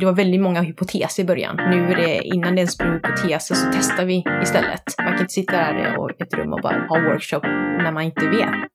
Det var väldigt många hypoteser i början. Nu är det, innan det ens blir hypoteser så testar vi istället. Man kan inte sitta där i ett rum och bara ha workshop när man inte vet.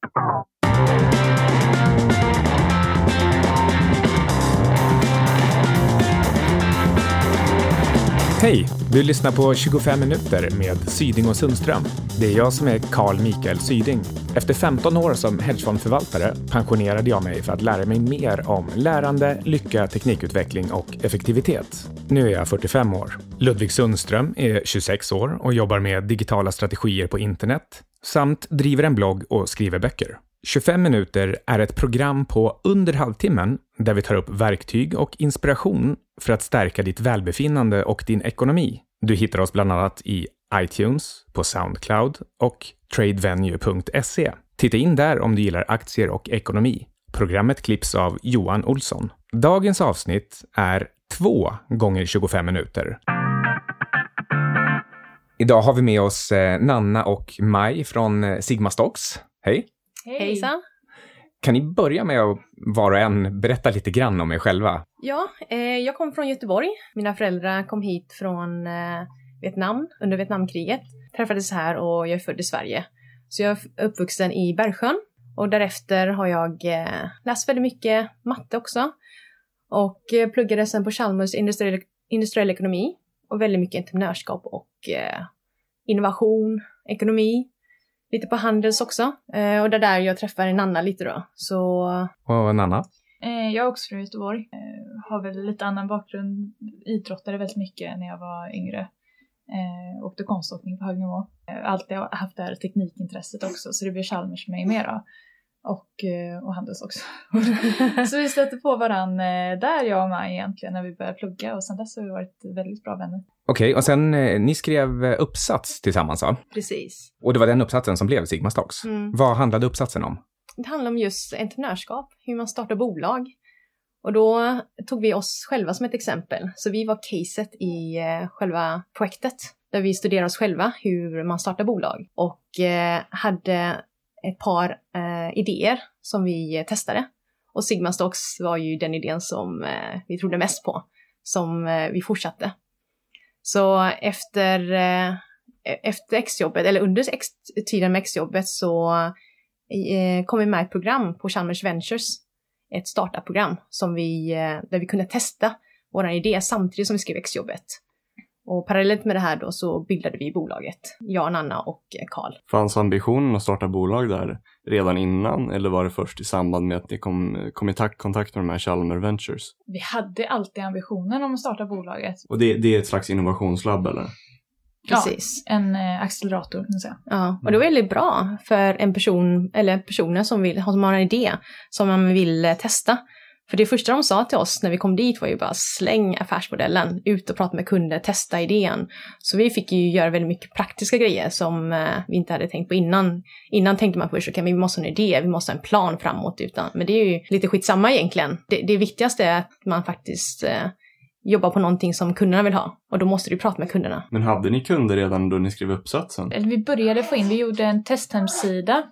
Hej! Du lyssnar på 25 minuter med Syding och Sundström. Det är jag som är Carl Mikael Syding. Efter 15 år som hedgefondförvaltare pensionerade jag mig för att lära mig mer om lärande, lycka, teknikutveckling och effektivitet. Nu är jag 45 år. Ludvig Sundström är 26 år och jobbar med digitala strategier på internet samt driver en blogg och skriver böcker. 25 minuter är ett program på under halvtimmen där vi tar upp verktyg och inspiration för att stärka ditt välbefinnande och din ekonomi. Du hittar oss bland annat i iTunes, på Soundcloud och tradevenue.se. Titta in där om du gillar aktier och ekonomi. Programmet klipps av Johan Olsson. Dagens avsnitt är 2 gånger 25 minuter. Idag har vi med oss eh, Nanna och Maj från eh, Sigma Stocks. Hej! Hej. Hejsan! Kan ni börja med att var och en berätta lite grann om er själva? Ja, eh, jag kommer från Göteborg. Mina föräldrar kom hit från eh, Vietnam under Vietnamkriget. Träffades här och jag är född i Sverige. Så jag är uppvuxen i Bergsjön och därefter har jag eh, läst väldigt mycket matte också. Och eh, pluggade sen på Chalmers industriell, industriell ekonomi och väldigt mycket entreprenörskap och eh, innovation, ekonomi lite på Handels också. Eh, och det är där jag träffar Nanna lite då. Så... Och Nanna? Eh, jag är också från Göteborg. Eh, har väl lite annan bakgrund. Idrottade väldigt mycket när jag var yngre. Eh, åkte konståkning på hög nivå. Eh, alltid haft det här teknikintresset också så det blev Chalmers för mig mera. Och, eh, och Handels också. så vi stötte på varann eh, där jag och Maj egentligen när vi började plugga och sen dess har vi varit väldigt bra vänner. Okej, okay, och sen eh, ni skrev eh, uppsats tillsammans va? Precis. Och det var den uppsatsen som blev Sigma Stocks. Mm. Vad handlade uppsatsen om? Det handlade om just entreprenörskap, hur man startar bolag. Och då tog vi oss själva som ett exempel. Så vi var caset i eh, själva projektet där vi studerade oss själva hur man startar bolag och eh, hade ett par eh, idéer som vi testade. Och Sigma Stocks var ju den idén som eh, vi trodde mest på, som vi fortsatte. Så efter, eh, efter exjobbet, eller under ex, tiden med exjobbet så eh, kom vi med ett program på Chalmers Ventures. Ett startup-program som vi, eh, där vi kunde testa vår idé samtidigt som vi skrev exjobbet. Och parallellt med det här då så bildade vi bolaget, jag, Anna och Karl. Fanns ambitionen att starta bolag där redan innan eller var det först i samband med att ni kom, kom i kontakt med de här Chalmer Ventures? Vi hade alltid ambitionen om att starta bolaget. Och det, det är ett slags innovationslabb eller? Precis. Ja, en eh, accelerator kan man säga. Ja, och det var väldigt bra för en person, eller personer som, vill, som har en idé som man vill eh, testa. För det första de sa till oss när vi kom dit var ju bara släng affärsmodellen, ut och prata med kunder, testa idén. Så vi fick ju göra väldigt mycket praktiska grejer som eh, vi inte hade tänkt på innan. Innan tänkte man först, okej, okay, vi måste ha en idé, vi måste ha en plan framåt, utan, men det är ju lite skitsamma egentligen. Det, det viktigaste är att man faktiskt eh, jobbar på någonting som kunderna vill ha. Och då måste du prata med kunderna. Men hade ni kunder redan då ni skrev uppsatsen? Vi började få in, vi gjorde en testhemsida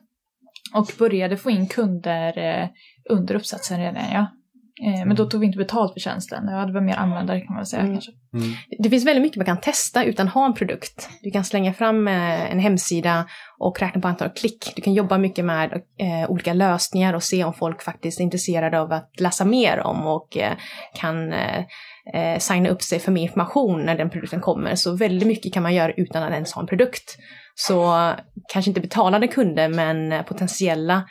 och började få in kunder eh, under uppsatsen redan, ja. Eh, men då tog vi inte betalt för tjänsten. Ja, det var mer användare kan man säga mm. kanske. Mm. Det finns väldigt mycket man kan testa utan att ha en produkt. Du kan slänga fram eh, en hemsida och räkna på antal klick. Du kan jobba mycket med eh, olika lösningar och se om folk faktiskt är intresserade av att läsa mer om och kan signa upp sig för mer information när den produkten kommer. Så väldigt mycket kan man göra utan att ens ha en produkt. Så kanske inte betalade kunder men potentiella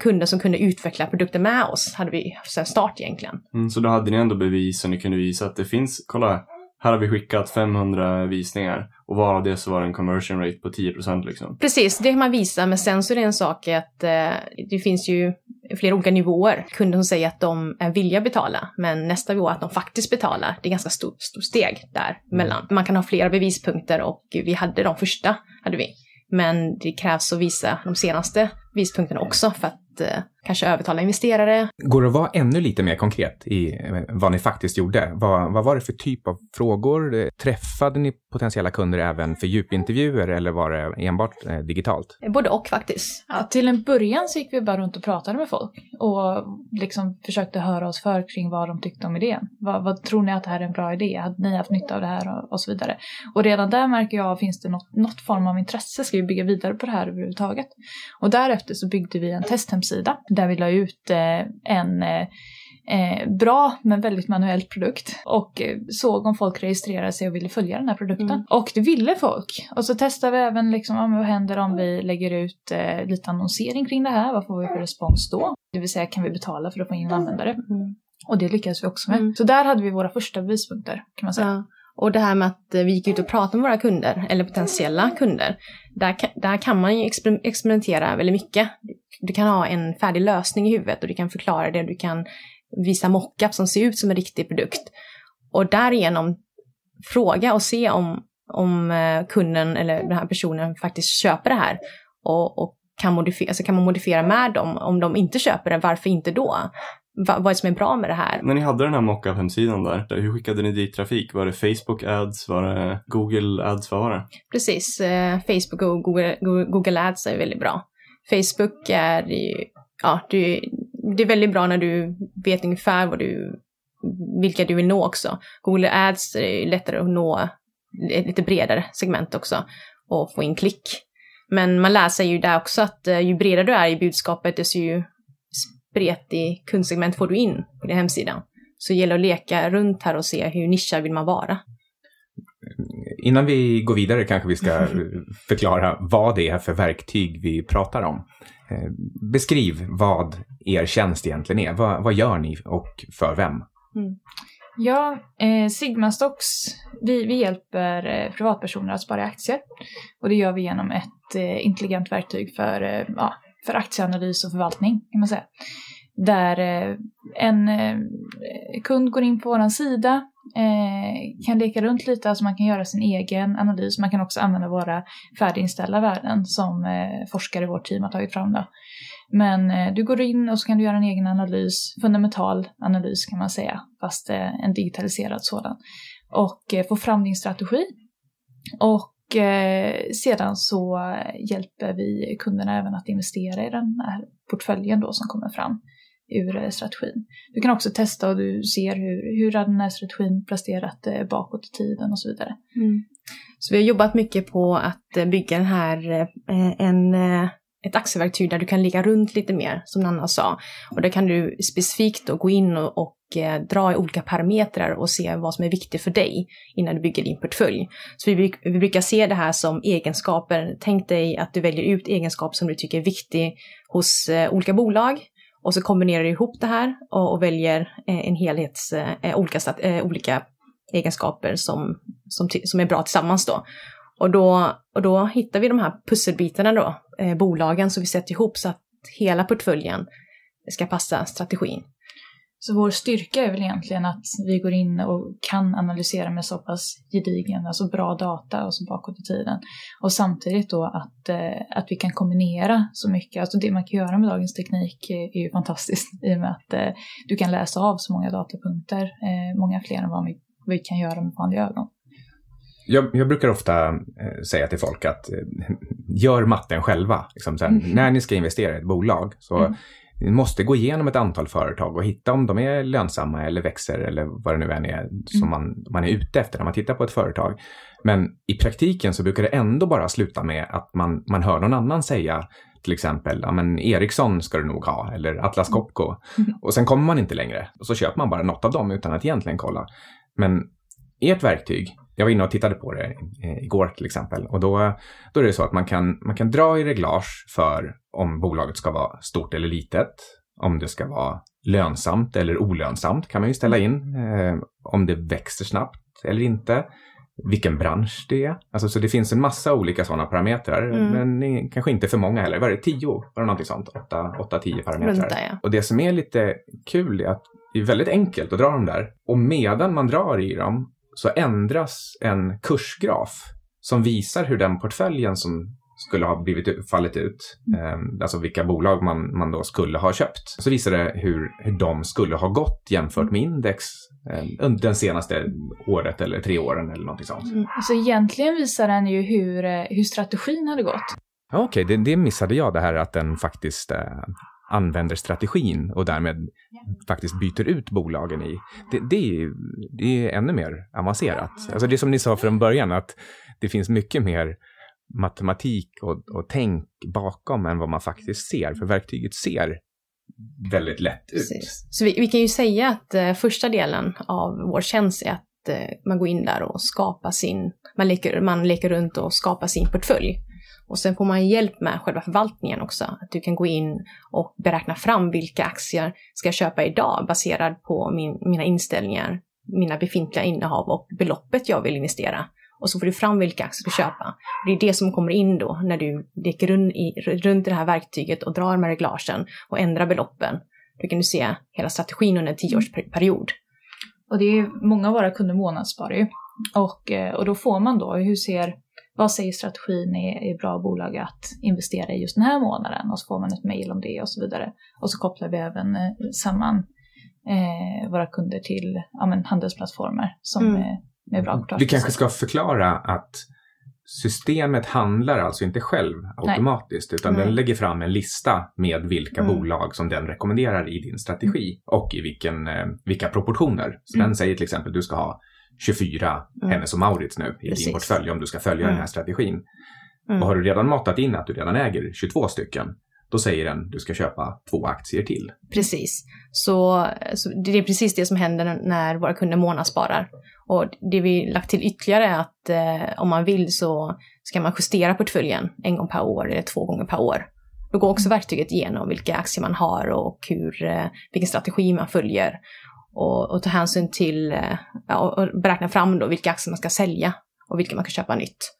kunder som kunde utveckla produkter med oss hade vi sen start egentligen. Mm, så då hade ni ändå bevis och ni kunde visa att det finns, kolla, här har vi skickat 500 visningar och varav det så var det en conversion rate på 10% liksom. Precis, det kan man visa, men sen så är det en sak att eh, det finns ju flera olika nivåer. Kunder som säger att de är villiga betala, men nästa nivå att de faktiskt betalar. Det är ganska stort, stort steg däremellan. Mm. Man kan ha flera bevispunkter och vi hade de första, hade vi. Men det krävs att visa de senaste vispunkterna också för att eh, kanske övertala investerare. Går det att vara ännu lite mer konkret i eh, vad ni faktiskt gjorde? Vad, vad var det för typ av frågor? Eh, Träffade ni potentiella kunder även för djupintervjuer eller var det enbart eh, digitalt? Både och faktiskt. Ja, till en början så gick vi bara runt och pratade med folk och liksom försökte höra oss för kring vad de tyckte om idén. Vad, vad tror ni att det här är en bra idé? Hade ni haft nytta av det här och, och så vidare? Och redan där märker jag, finns det något, något form av intresse? Ska vi bygga vidare på det här överhuvudtaget? Och därefter så byggde vi en testhemsida där vi la ut eh, en eh, eh, bra men väldigt manuell produkt och såg om folk registrerade sig och ville följa den här produkten. Mm. Och det ville folk. Och så testade vi även liksom, vad händer om vi lägger ut lite annonsering kring det här? Vad får vi för respons då? Det vill säga kan vi betala för att få in användare? Mm. Och det lyckades vi också med. Mm. Så där hade vi våra första bevispunkter kan man säga. Ja. Och det här med att vi gick ut och pratade med våra kunder, eller potentiella kunder, där, kan- där kan man ju exper- experimentera väldigt mycket. Du kan ha en färdig lösning i huvudet och du kan förklara det, du kan visa mockup som ser ut som en riktig produkt. Och därigenom fråga och se om, om eh, kunden eller den här personen faktiskt köper det här. Och, och kan, modifiera, alltså kan man modifiera med dem om de inte köper det, varför inte då? Va, vad som är bra med det här? När ni hade den här mockup-hemsidan där, hur skickade ni dit trafik? Var det Facebook ads? Var det Google ads? Vad var det? Precis, eh, Facebook och Google, Google Google Ads är väldigt bra. Facebook är ju, ja, du, det är väldigt bra när du vet ungefär vad du, vilka du vill nå också. Google Ads är ju lättare att nå ett lite bredare segment också och få in klick. Men man lär sig ju där också att eh, ju bredare du är i budskapet, desto ju spretig kundsegment får du in på din hemsida. Så det gäller att leka runt här och se hur nischad vill man vara. Innan vi går vidare kanske vi ska förklara vad det är för verktyg vi pratar om. Eh, Beskriv vad er tjänst egentligen är. Vad, vad gör ni och för vem? Ja, eh, Sigma Stocks, vi, vi hjälper eh, privatpersoner att spara i aktier. Och det gör vi genom ett eh, intelligent verktyg för, eh, ja, för aktieanalys och förvaltning kan man säga. Där eh, en eh, kund går in på vår sida, eh, kan leka runt lite, alltså man kan göra sin egen analys. Man kan också använda våra färdiginställda värden som forskare i vårt team har tagit fram. Då. Men du går in och så kan du göra en egen analys, fundamental analys kan man säga, fast en digitaliserad sådan. Och få fram din strategi. Och sedan så hjälper vi kunderna även att investera i den här portföljen då som kommer fram ur eh, strategin. Du kan också testa och du ser hur, hur har den här strategin presterat eh, bakåt i tiden och så vidare. Så vi har jobbat mycket på att eh, bygga den här, eh, en, eh, ett aktieverktyg där du kan ligga runt lite mer, som Nanna sa. Och där kan du specifikt då gå in och, och eh, dra i olika parametrar och se vad som är viktigt för dig innan du bygger din portfölj. Så vi, vi brukar se det här som egenskaper. Tänk dig att du väljer ut egenskaper som du tycker är viktig hos eh, olika bolag. Och så kombinerar du ihop det här och, och väljer eh, en helhets, eh, olika, eh, olika egenskaper som, som, som är bra tillsammans då. Och då, och då hittar vi de här pusselbitarna då, eh, bolagen, som vi sätter ihop så att hela portföljen ska passa strategin. Så vår styrka är väl egentligen att vi går in och kan analysera med så pass gedigen, alltså bra data och så bakåt i tiden. Och samtidigt då att, eh, att vi kan kombinera så mycket, alltså det man kan göra med dagens teknik är, ju fantastiskt i och med att eh, du kan läsa av så många datapunkter, eh, många fler än vad vi, vi kan göra med vanliga ögon. Jag, jag brukar ofta eh, säga till folk att eh, gör matten själva. Liksom här, Mm. När ni ska investera i ett bolag så Mm. ni måste gå igenom ett antal företag och hitta om de är lönsamma eller växer eller vad det nu än är som Mm. man, man är ute efter när man tittar på ett företag. Men i praktiken så brukar det ändå bara sluta med att man, man hör någon annan säga till exempel, ja men Ericsson ska du nog ha, eller Atlas Copco. Mm. Och sen kommer man inte längre. Och så köper man bara något av dem utan att egentligen kolla. Men ert verktyg, jag var inne och tittade på det eh, igår till exempel. Och då, då är det så att man kan, man kan dra i reglage för om bolaget ska vara stort eller litet. Om det ska vara lönsamt eller olönsamt kan man ju ställa in. Eh, om det växer snabbt eller inte. Vilken bransch det är. Alltså, så det finns en massa olika sådana parametrar. Mm. Men kanske inte för många heller. Var det tio? Var det någonting sånt? Åtta, åtta tio parametrar. Där ja. Och det som är lite kul är att det är väldigt enkelt att dra dem där. Och medan man drar i dem så ändras en kursgraf som visar hur den portföljen som, skulle ha blivit fallit ut, eh, alltså vilka bolag man, man då skulle ha köpt. Så visade det hur, hur de skulle ha gått jämfört med index eh, under den senaste året eller tre åren eller någonting sånt. Mm. Så egentligen visar den ju hur, eh, hur strategin hade gått. Okej, okay, det, det, missade jag det här att den faktiskt eh, använder strategin och därmed faktiskt byter ut bolagen i. Det, det, är, det är ännu mer avancerat. Alltså det som ni sa från början, att det finns mycket mer matematik och, och tänk bakom än vad man faktiskt ser, för verktyget ser väldigt lätt ut. Precis. Så vi, vi, kan ju säga att eh, första delen av vår tjänst är att eh, man går in där och skapar sin, man leker, man leker runt och skapar sin portfölj. Och sen får man hjälp med själva förvaltningen också. Att du kan gå in och beräkna fram vilka aktier ska jag köpa idag baserad på min, mina inställningar, mina befintliga innehav och beloppet jag vill investera. Och så får du fram vilka aktier du ska köpa. Det är det som kommer in då när du leker runt i, runt i det här verktyget och drar med reglagen och ändrar beloppen. Då kan du se hela strategin under en tioårsperiod. Och det är många av våra kunder månadssparar ju. Och, eh, och då får man då, hur ser vad säger strategin är, är bra bolag att investera i just den här månaden? Och så får man ett mejl om det och så vidare. Och så kopplar vi även eh, samman eh, våra kunder till ja, men, handelsplattformar som mm. är, med bra Vi kanske ska förklara att systemet handlar alltså inte själv automatiskt, Nej. utan Nej. den lägger fram en lista med vilka mm. bolag som den rekommenderar i din strategi mm. och i vilken, eh, vilka proportioner. Så mm. den säger till exempel att du ska ha 24 mm. Hennes och Maurits nu i Precis. din portfölj om du ska följa mm. den här strategin. Mm. Och har du redan matat in att du redan äger 22 stycken, då säger den du ska köpa två aktier till. Precis. Så, så, det är precis det som händer när våra kunder månadssparar. Och det vi lagt till ytterligare är att eh, om man vill så ska man justera portföljen en gång per år eller två gånger per år. Då går också verktyget igenom vilka aktier man har och hur, eh, vilken strategi man följer och, och ta hänsyn till eh, ja, och beräkna fram då vilka aktier man ska sälja och vilka man kan köpa nytt.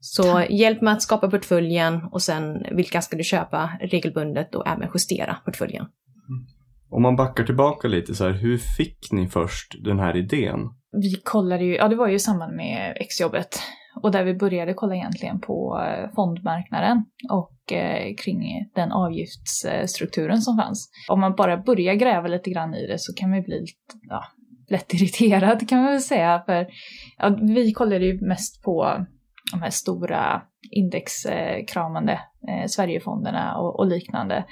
Så hjälp med att skapa portföljen och sen vilka ska du köpa regelbundet och även justera portföljen. Mm. Om man backar tillbaka lite så här, hur fick ni först den här idén? Vi kollade ju, ja det var ju i samband med exjobbet och där vi började kolla egentligen på eh, fondmarknaden och eh, kring den avgiftsstrukturen som fanns. Om man bara börjar gräva lite grann i det så kan man bli ja, lätt irriterad kan man väl säga. För ja, vi kollade ju mest på de här stora indexkramande eh, Sverigefonderna och, och liknande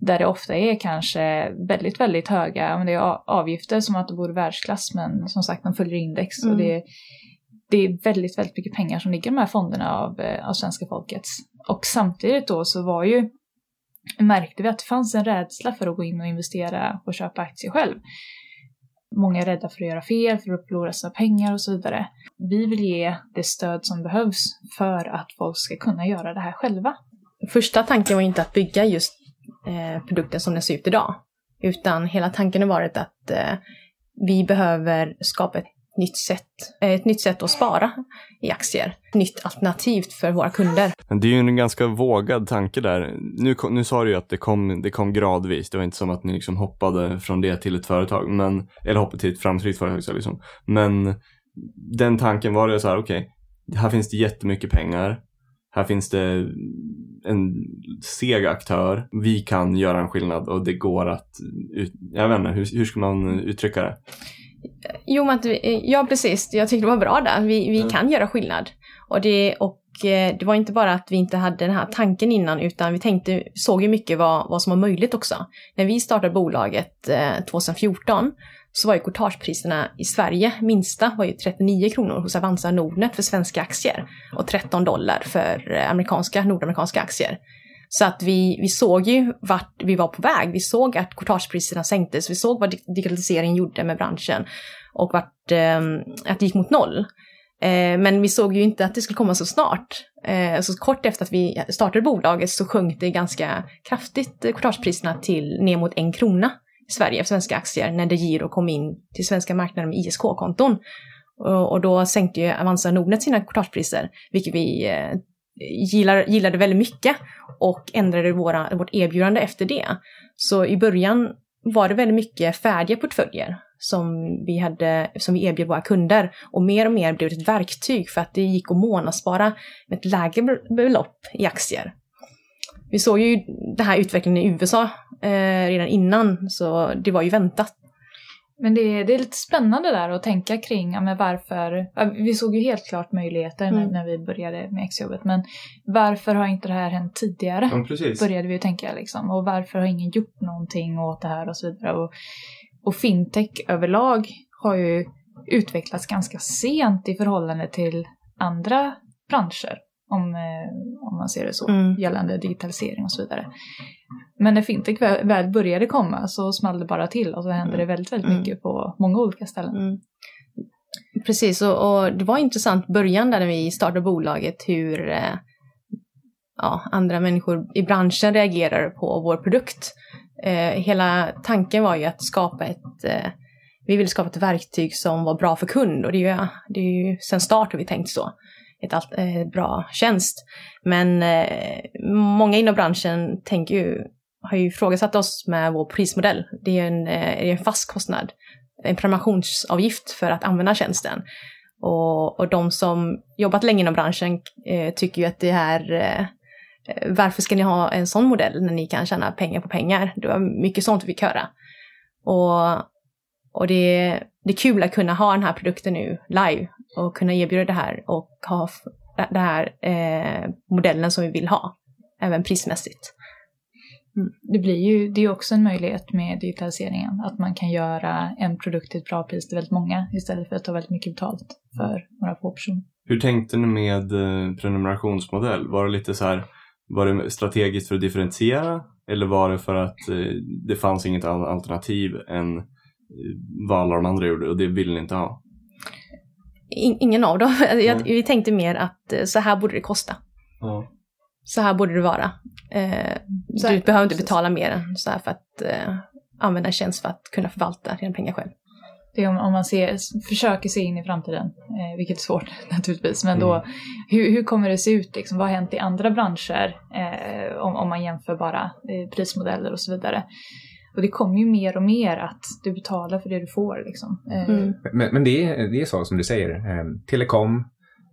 där det ofta är kanske väldigt, väldigt höga, men det är avgifter som att det vore världsklass men som sagt de följer index mm. och det det är väldigt, väldigt mycket pengar som ligger i de här fonderna av, eh, av svenska folket. Och samtidigt då så var ju, märkte vi att det fanns en rädsla för att gå in och investera och köpa aktier själv. Många är rädda för att göra fel, för att förlora sina pengar och så vidare. Vi vill ge det stöd som behövs för att folk ska kunna göra det här själva. Första tanken var inte att bygga just eh, produkten som den ser ut idag, utan hela tanken har varit att eh, vi behöver skapa ett nytt sätt, eh, ett nytt sätt att spara i aktier. Ett nytt alternativt för våra kunder. Det är ju en ganska vågad tanke där. Nu, nu sa du ju att det kom, det kom gradvis. Det var inte som att ni liksom hoppade från det till ett företag. Men, eller hoppade till ett framgångsrikt företag. Så liksom. Men den tanken var det så här, okej, okay, här finns det jättemycket pengar. Här finns det en seg aktör. Vi kan göra en skillnad och det går att, jag vet inte, hur, hur ska man uttrycka det? Jo, men ja precis. Jag tyckte det var bra där. Vi, vi mm. kan göra skillnad. Och, det, och eh, det var inte bara att vi inte hade den här tanken innan, utan vi tänkte, såg ju mycket vad, vad som var möjligt också. När vi startade bolaget eh, 2014 så var ju courtagepriserna i Sverige, minsta var ju 39 kronor hos Avanza Nordnet för svenska aktier och 13 dollar för eh, amerikanska, nordamerikanska aktier. Så att vi, vi såg ju vart vi var på väg. Vi såg att courtagepriserna sänktes, vi såg vad digitaliseringen gjorde med branschen och vart, eh, att det gick mot noll. Eh, men vi såg ju inte att det skulle komma så snart. Eh, så kort efter att vi startade bolaget så sjönk det ganska kraftigt eh, courtagepriserna till ner mot en krona i Sverige för svenska aktier när DeGiro kom in till svenska marknaden med ISK-konton. Och, och då sänkte ju Avanza Nordnet sina courtagepriser, vilket vi eh, gillar, gillade väldigt mycket och ändrade våra, vårt erbjudande efter det. Så i början var det väldigt mycket färdiga portföljer som vi, hade, som vi erbjöd våra kunder. Och mer och mer blev det ett verktyg för att det gick att månadsspara med ett lägre belopp i aktier. Vi såg ju den här utvecklingen i USA eh, redan innan, så det var ju väntat. Men det är, det är lite spännande där att tänka kring ja, men varför. Vi såg ju helt klart möjligheter när, Mm. när vi började med exjobbet, men varför har inte det här hänt tidigare? Ja, precis. Började vi ju tänka liksom. Och varför har ingen gjort någonting åt det här och så vidare. Och, och fintech överlag har ju utvecklats ganska sent i förhållande till andra branscher. Om, eh, om man ser det så, Mm. gällande digitalisering och så vidare. Men när fintech väl, väl började komma så small det bara till och så hände det väldigt, väldigt Mm. mycket på många olika ställen. Mm. Precis, och, och det var intressant början där när vi startade bolaget hur eh, ja, andra människor i branschen reagerar på vår produkt. Eh, hela tanken var ju att skapa ett, eh, vi ville skapa ett verktyg som var bra för kund och det är ju, det är ju sen start har vi tänkt så. Ett allt, eh, bra tjänst. Men eh, många inom branschen tänker ju, har ju ifrågasatt oss med vår prismodell. Det är ju en, eh, är en fast kostnad en prenumerationsavgift för att använda tjänsten. Och, och de som jobbat länge inom branschen eh, tycker ju att det här, eh, varför ska ni ha en sån modell när ni kan tjäna pengar på pengar? Det var mycket sånt vi fick höra. Och, och det, det är kul att kunna ha den här produkten nu live och kunna erbjuda det här och ha den här eh, modellen som vi vill ha, även prismässigt. Det blir ju, det är också en möjlighet med digitaliseringen. Att man kan göra en produkt till ett bra pris till väldigt många istället för att ta väldigt mycket betalt för några få personer. Hur tänkte ni med eh, prenumerationsmodell? Var det lite så här, var det strategiskt för att differentiera? Eller var det för att eh, det fanns inget alternativ än eh, vad alla de andra gjorde och det ville ni inte ha? In, ingen av dem. Jag, vi tänkte mer att eh, så här borde det kosta. Ja. Så här borde det vara. Eh, Så du här, behöver inte precis. betala mer än så här för att eh, använda en tjänst för att kunna förvalta dina pengar själv. Det är om, om man ser, försöker se in i framtiden, eh, vilket är svårt naturligtvis, men då hur, hur kommer det se ut? Liksom? Vad har hänt i andra branscher eh, om, om man jämför bara eh, prismodeller och så vidare? Och det kommer ju mer och mer att du betalar för det du får. Liksom. Eh, Mm. Men, men det, är, det är så som du säger. Eh, telekom,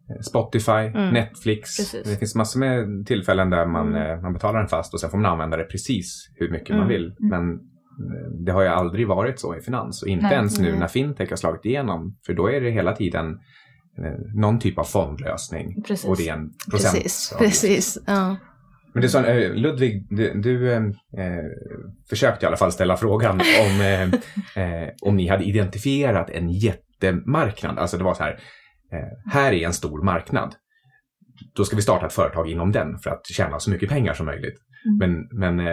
eh, Spotify, Mm. Netflix. Precis. Det finns massor med tillfällen där man, Mm. man betalar den fast och sen får man använda det precis hur mycket man Mm. vill. Men eh, det har ju aldrig varit så i finans och inte Nej. ens nu när fintech har slagit igenom. För då är det hela tiden någon typ av fondlösning. Precis. Och det är en procent. Precis, precis. Ja. Men du sa, eh, Ludvig, du, du eh, eh, försökte i alla fall ställa frågan om, eh, eh, om ni hade identifierat en jättemarknad. Alltså det var så här, eh, här är en stor marknad. Då ska vi starta ett företag inom den för att tjäna så mycket pengar som möjligt. Mm. Men, men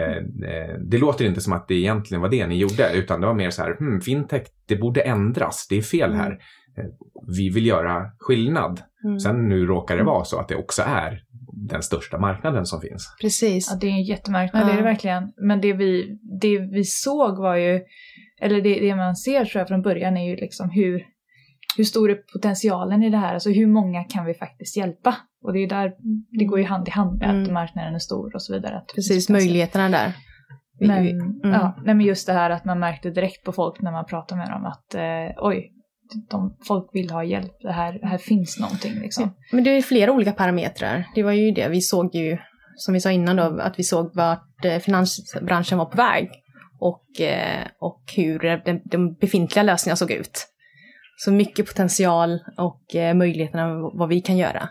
det låter inte som att det egentligen var det ni gjorde, utan det var mer så här, hmm, fintech, det borde ändras, det är fel här. Eh, Vi vill göra skillnad. Mm. Sen nu råkar det vara så att det också är den största marknaden som finns. Precis. Ja, det är en jättemarknad, det är det Ja. verkligen. Men det vi, det vi såg var ju, eller det, det man ser tror jag från början är ju liksom hur, hur stor är potentialen i det här? Alltså hur många kan vi faktiskt hjälpa? Och det är där, det går ju hand i hand med att Mm. marknaden är stor och så vidare. Att Precis, möjligheterna där. Men, mm. ja, nej, men just det här att man märkte direkt på folk när man pratade med dem att eh, oj, de, folk vill ha hjälp, det här, här finns någonting liksom. Men det är flera olika parametrar. Det var ju det vi såg ju, som vi sa innan då, att vi såg vart eh, finansbranschen var på väg. Och, eh, och hur den, de befintliga lösningarna såg ut. Så mycket potential och eh, möjligheterna vad vi kan göra.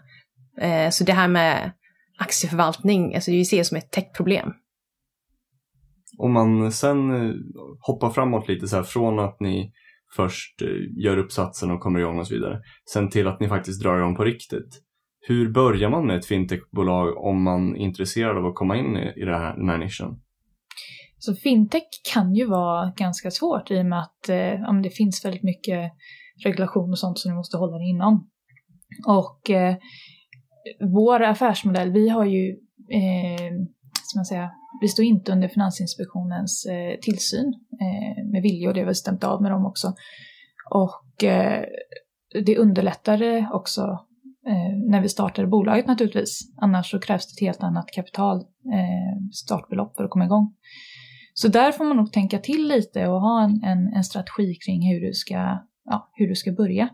Så det här med aktieförvaltning, alltså vi ser det som ett techproblem. Om man sen hoppar framåt lite så här från att ni först eh, gör uppsatsen och kommer igång och så vidare. Sen till att ni faktiskt drar igång på riktigt. Hur börjar man med ett fintechbolag om man är intresserad av att komma in i, det här, den här nischen? Så fintech kan ju vara ganska svårt i och med att eh, ja, det finns väldigt mycket regulation och sånt som du måste hålla dig inom. Och eh, vår affärsmodell, vi har ju, eh, ska man säga, vi står inte under Finansinspektionens eh, tillsyn eh, med vilja och det har vi stämt av med dem också. Och eh, det underlättade också eh, när vi startade bolaget naturligtvis. Annars så krävs det ett helt annat kapital, eh, startbelopp för att komma igång. Så där får man nog tänka till lite och ha en, en, en strategi kring hur du ska, ja, hur du ska börja.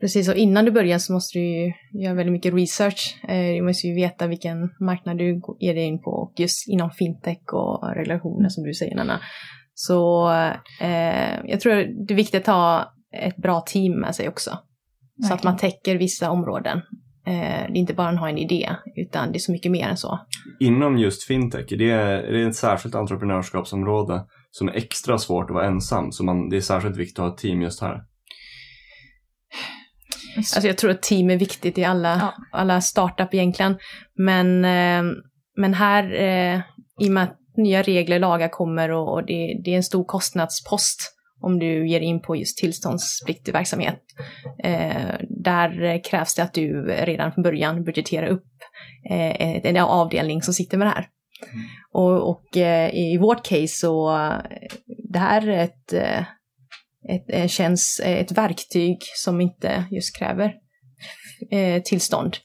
Precis, och innan du börjar så måste du ju göra väldigt mycket research. Eh, du måste ju veta vilken marknad du ger dig in på och just inom fintech och relationer som du säger Nanna. Så eh, jag tror det är viktigt att ha ett bra team med sig också. Så att man täcker vissa områden. Eh, det är inte bara att ha en idé, utan det är så mycket mer än så. Inom just fintech, är det, är det ett särskilt entreprenörskapsområde som är extra svårt att vara ensam? Så man, det är särskilt viktigt att ha ett team just här? Alltså jag tror att team är viktigt i alla, ja. alla startup egentligen. Men, eh, men här, eh, i och med att nya regler, lagar kommer och, och det, det, är en stor kostnadspost om du ger in på just tillståndspliktig verksamhet. Eh, där krävs det att du redan från början budgeterar upp en avdelning som sitter med det här. Mm. Och, och i vårt case så, det här är ett, ett, eh, känns eh, ett verktyg som inte just kräver eh, tillstånd.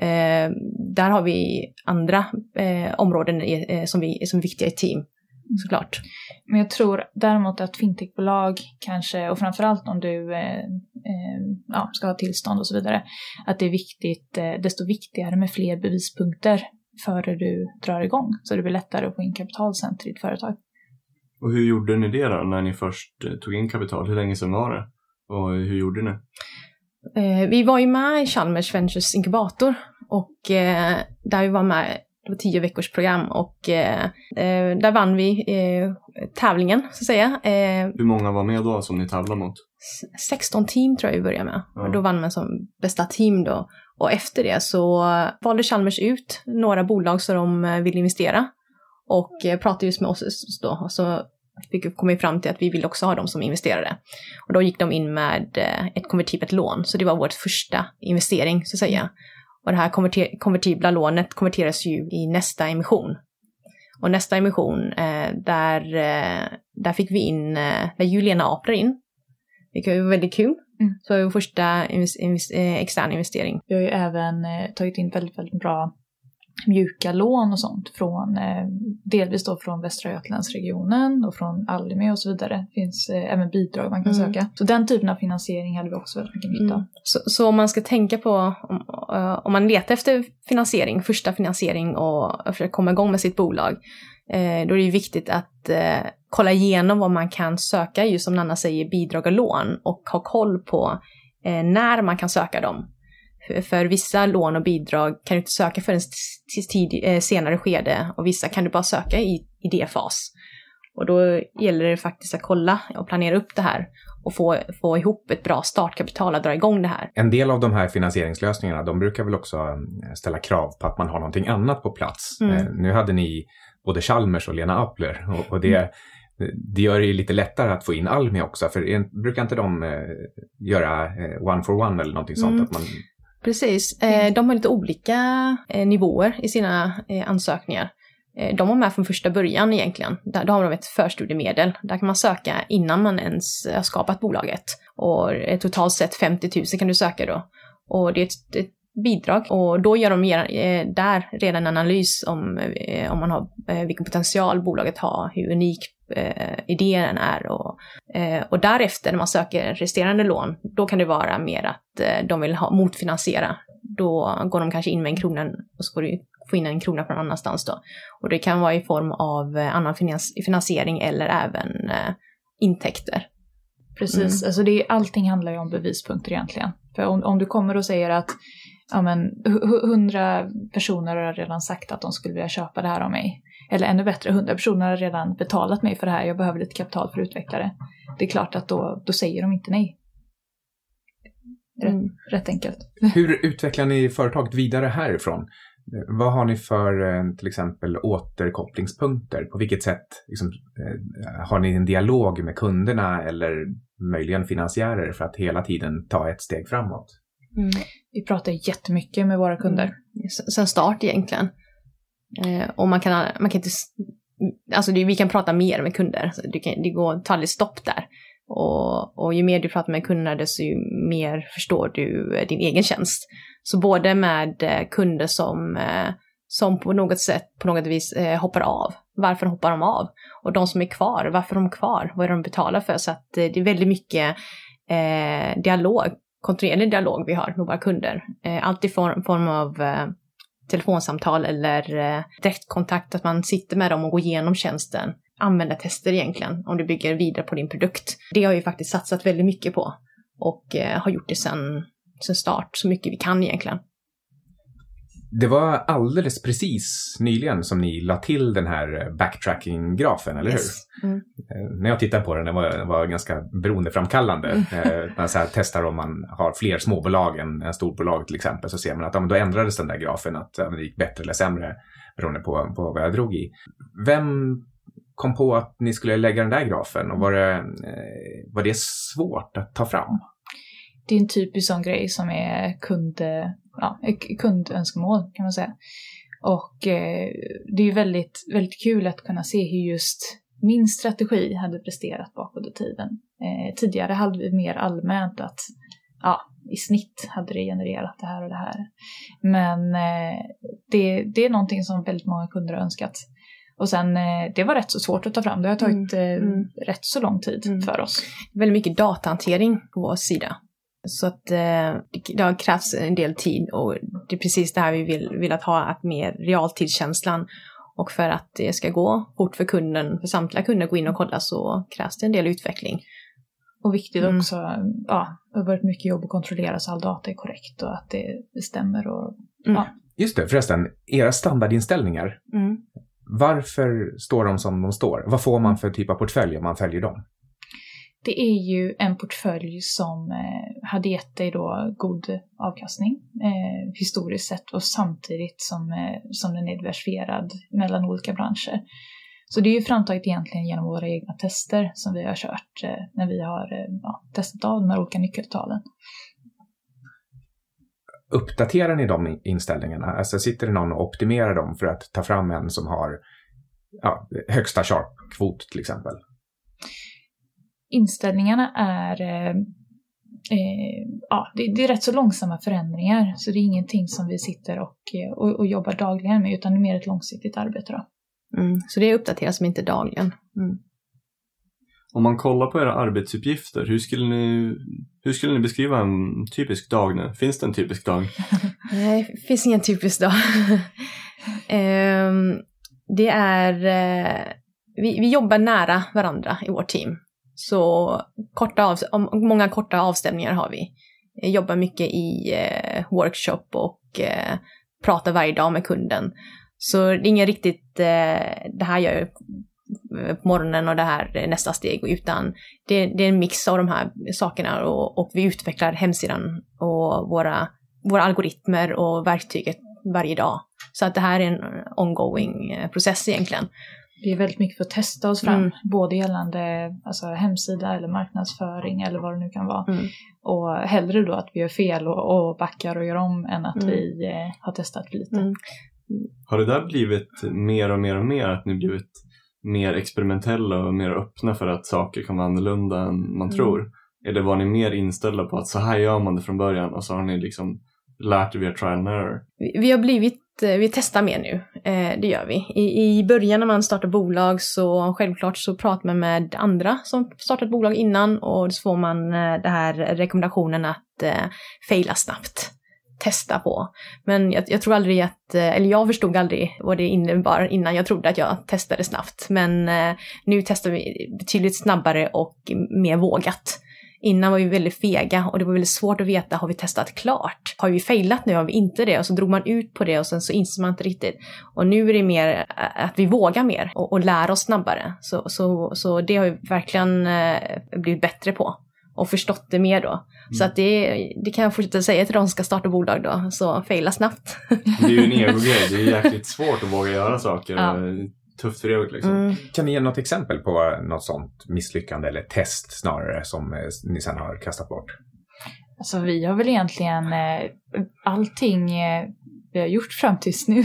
Eh, där har vi andra eh, områden eh, som, vi, som är viktiga i team, såklart. Men jag tror däremot att fintechbolag kanske, och framförallt om du eh, eh, ja, ska ha tillstånd och så vidare, att det är viktigt, eh, desto viktigare med fler bevispunkter före du drar igång, så det blir lättare att få in kapital sen till ditt företag. Och hur gjorde ni det då, när ni först tog in kapital? Hur länge sedan var det? Och hur gjorde ni? Eh, vi var ju med i Chalmers Ventures inkubator och eh, där vi var med, det var tio veckors program och eh, eh där vann vi eh, tävlingen så att säga. Eh, Hur många var med då som ni tävlade mot? 16 team tror jag vi började med ja. och då vann man som bästa team då. Och efter det så valde Chalmers ut några bolag som de ville investera och pratade just med oss då. Så fick, kom vi fram till att vi vill också ha dem som investerare. Och då gick de in med eh, ett konvertibelt lån, så det var vår första investering så att säga. Och det här konverter konvertibla lånet konverteras ju i nästa emission. Och nästa emission, eh, där, eh, där fick vi in, eh, där Juliana Apler in. Det var väldigt kul. Mm. Så det var vår första invest invest eh, extern investering. Vi har ju även eh, tagit in väldigt, väldigt bra mjuka lån och sånt från eh, delvis då från Västra Götalandsregionen och från Almi och så vidare. Det finns eh, även bidrag man kan mm. söka. Så den typen av finansiering hade vi också väldigt mycket nytta av. Mm. Så, så, om man ska tänka på om, uh, om man letar efter finansiering, första finansiering och försöker komma igång med sitt bolag, eh, då är det ju viktigt att eh, kolla igenom vad man kan söka, just som Nanna säger, bidrag och lån och ha koll på eh, när man kan söka dem. För vissa lån och bidrag kan du inte söka förrän till eh, senare skede och vissa kan du bara söka i idéfas. Och då gäller det faktiskt att kolla och planera upp det här och få, få ihop ett bra startkapital att dra igång det här. En del av de här finansieringslösningarna, de brukar väl också eh, ställa krav på att man har någonting annat på plats. Mm. Eh, nu hade ni både Chalmers och Lena Appler och, och det, mm. det gör det ju lite lättare att få in Almi också, för brukar inte de eh, göra eh, one for one eller någonting sånt? Mm. Att man Precis. Eh, mm. de har lite olika eh, nivåer i sina eh, ansökningar. De var med från första början egentligen. Där, då har de ett förstudiemedel. Där kan man söka innan man ens har skapat bolaget. Och totalt sett 50 000 kan du söka då. Och det är ett, ett bidrag. Och då gör de där redan en analys om, om man har, vilken potential bolaget har, hur unik eh, idén är. Och, eh, och därefter när man söker resterande lån, då kan det vara mer att eh, de vill ha, motfinansiera. Då går de kanske in med en krona och så får du få in en krona från annanstans då. Och det kan vara i form av eh, annan finans finansiering eller även eh, intäkter. Precis, mm. alltså det, allting handlar ju om bevispunkter egentligen. För om, om du kommer och säger att ja, men, hundra personer har redan sagt att de skulle vilja köpa det här av mig. Eller ännu bättre, hundra personer har redan betalat mig för det här, jag behöver lite kapital för att utveckla det. Det är klart att då, då säger de inte nej. Rätt, mm. rätt enkelt. Hur utvecklar ni företaget vidare härifrån? Vad har ni för eh, till exempel återkopplingspunkter? På vilket sätt liksom, eh, har ni en dialog med kunderna eller möjligen finansiärer för att hela tiden ta ett steg framåt? Mm. Vi pratar jättemycket med våra kunder. Mm. Sen start egentligen. Eh, och man kan, man kan inte, alltså det, vi kan prata mer med kunder, det, kan, det går, tar aldrig stopp där. Och, och ju mer du pratar med kunder desto mer förstår du eh, din egen tjänst. Så både med eh, kunder som, eh, som på något sätt, på något vis hoppar av Varför hoppar de av? Och de som är kvar, varför är de kvar? Vad är de betalar för? Så att det är väldigt mycket eh, dialog, kontinuerlig dialog vi har med våra kunder. Eh, allt i form, form av eh, telefonsamtal eller eh, direktkontakt, att man sitter med dem och går igenom tjänsten. Användartester egentligen, om du bygger vidare på din produkt. Det har vi faktiskt satsat väldigt mycket på och eh, har gjort det sedan sen start, så mycket vi kan egentligen. Det var alldeles precis nyligen som ni la till den här backtracking-grafen, eller hur? Yes. Mm. Eh, När jag tittade på den, den var, den var ganska beroendeframkallande. Mm. Eh, Man så här testar om man har fler småbolag än, än storbolag till exempel, så ser man att ja, då ändrades den där grafen, att ja, det gick bättre eller sämre beroende på, på vad jag drog i. Vem kom på att ni skulle lägga den där grafen och var det, eh, var det svårt att ta fram? Det är en typisk sån grej som är kund, ja, kundönskemål kan man säga. Och eh, det är ju väldigt, väldigt kul att kunna se hur just min strategi hade presterat bakåt i tiden. Eh, tidigare hade vi mer allmänt att ja, i snitt hade det genererat det här och det här. Men eh, det, det är någonting som väldigt många kunder har önskat. Och sen, eh, det var rätt så svårt att ta fram. Det har tagit eh, Mm, mm. rätt så lång tid Mm. för oss. väldigt mycket datahantering på vår sida. Så att eh, det- krävts en del tid och det är precis det här vi vill, vill att ha, att mer realtidskänslan. Och för att det ska gå fort för kunden, för samtliga kunder att gå in och kolla så krävs det en del utveckling. Och viktigt Mm. också, ja, det har varit mycket jobb att kontrollera så all data är korrekt och att det, stämmer. Och, Just det, förresten, era standardinställningar, Mm. varför står de som de står? Vad får man för typ av portfölj om man följer dem? Det är ju en portfölj som eh, hade gett dig då god avkastning eh, historiskt sett och samtidigt som, eh, som den är diversifierad mellan olika branscher. Så det är ju framtaget egentligen genom våra egna tester som vi har kört eh, när vi har eh, ja, testat av de här olika nyckeltalen. Uppdaterar ni de inställningarna? Alltså sitter det någon och optimerar dem för att ta fram en som har ja, högsta sharp-kvot till exempel? Inställningarna är eh, eh, ja, det, det är rätt så långsamma förändringar så det är ingenting som vi sitter och, eh, och, och jobbar dagligen med utan det är mer ett långsiktigt arbete. Då. Mm. Så det uppdateras men inte dagligen. Mm. Om man kollar på era arbetsuppgifter, hur skulle ni, hur skulle ni beskriva en typisk dag nu? Finns det en typisk dag? Nej, det finns ingen typisk dag. Ehm, det är, eh, vi, vi jobbar nära varandra i vårt team. Så korta av, många korta avstämningar har vi. Jag jobbar mycket i eh, workshop och eh, pratar varje dag med kunden. Så det är ingen riktigt, eh, det här gör jag på morgonen och det här är nästa steg, utan det, det är en mix av de här sakerna och, och vi utvecklar hemsidan och våra, våra algoritmer och verktyget varje dag. Så att det här är en ongoing eh, process egentligen. Vi är väldigt mycket för att testa oss fram, Mm. både gällande alltså, hemsida eller marknadsföring eller vad det nu kan vara. Mm. Och hellre då att vi gör fel och, och backar och gör om än att Mm. vi eh, har testat för lite. Mm. Har det där blivit mer och mer och mer, att ni blivit mer experimentella och mer öppna för att saker kan vara annorlunda än man Mm. tror? Eller var ni mer inställda på att så här gör man det från början och så har ni liksom lärt er via trial and error? Vi, vi har blivit, Eh, vi testar mer nu, eh, det gör vi. I, I början när man startar bolag så självklart så pratar man med andra som startat bolag innan och så får man eh, den här rekommendationen att eh, faila snabbt. Testa på. Men jag, jag tror aldrig att, eh, eller jag förstod aldrig vad det innebar innan jag trodde att jag testade snabbt. Men eh, nu testar vi betydligt snabbare och mer vågat. Innan var vi väldigt fega och det var väldigt svårt att veta, har vi testat klart? Har vi failat nu? Har vi inte det? Och så drog man ut på det och sen så inser man inte riktigt. Och nu är det mer att vi vågar mer och, och lär oss snabbare. Så, så, så det har vi verkligen blivit bättre på och förstått det mer då. Så att det, det kan jag fortsätta säga till de som ska starta bolag då, så faila snabbt. Det är ju en egogrej, det är jäkligt svårt att våga göra saker. Ja. Tufft för egot liksom. Mm. Kan ni ge något exempel på något sånt misslyckande eller test snarare som eh, ni sen har kastat bort? Alltså vi har väl egentligen eh, allting eh, vi har gjort fram tills nu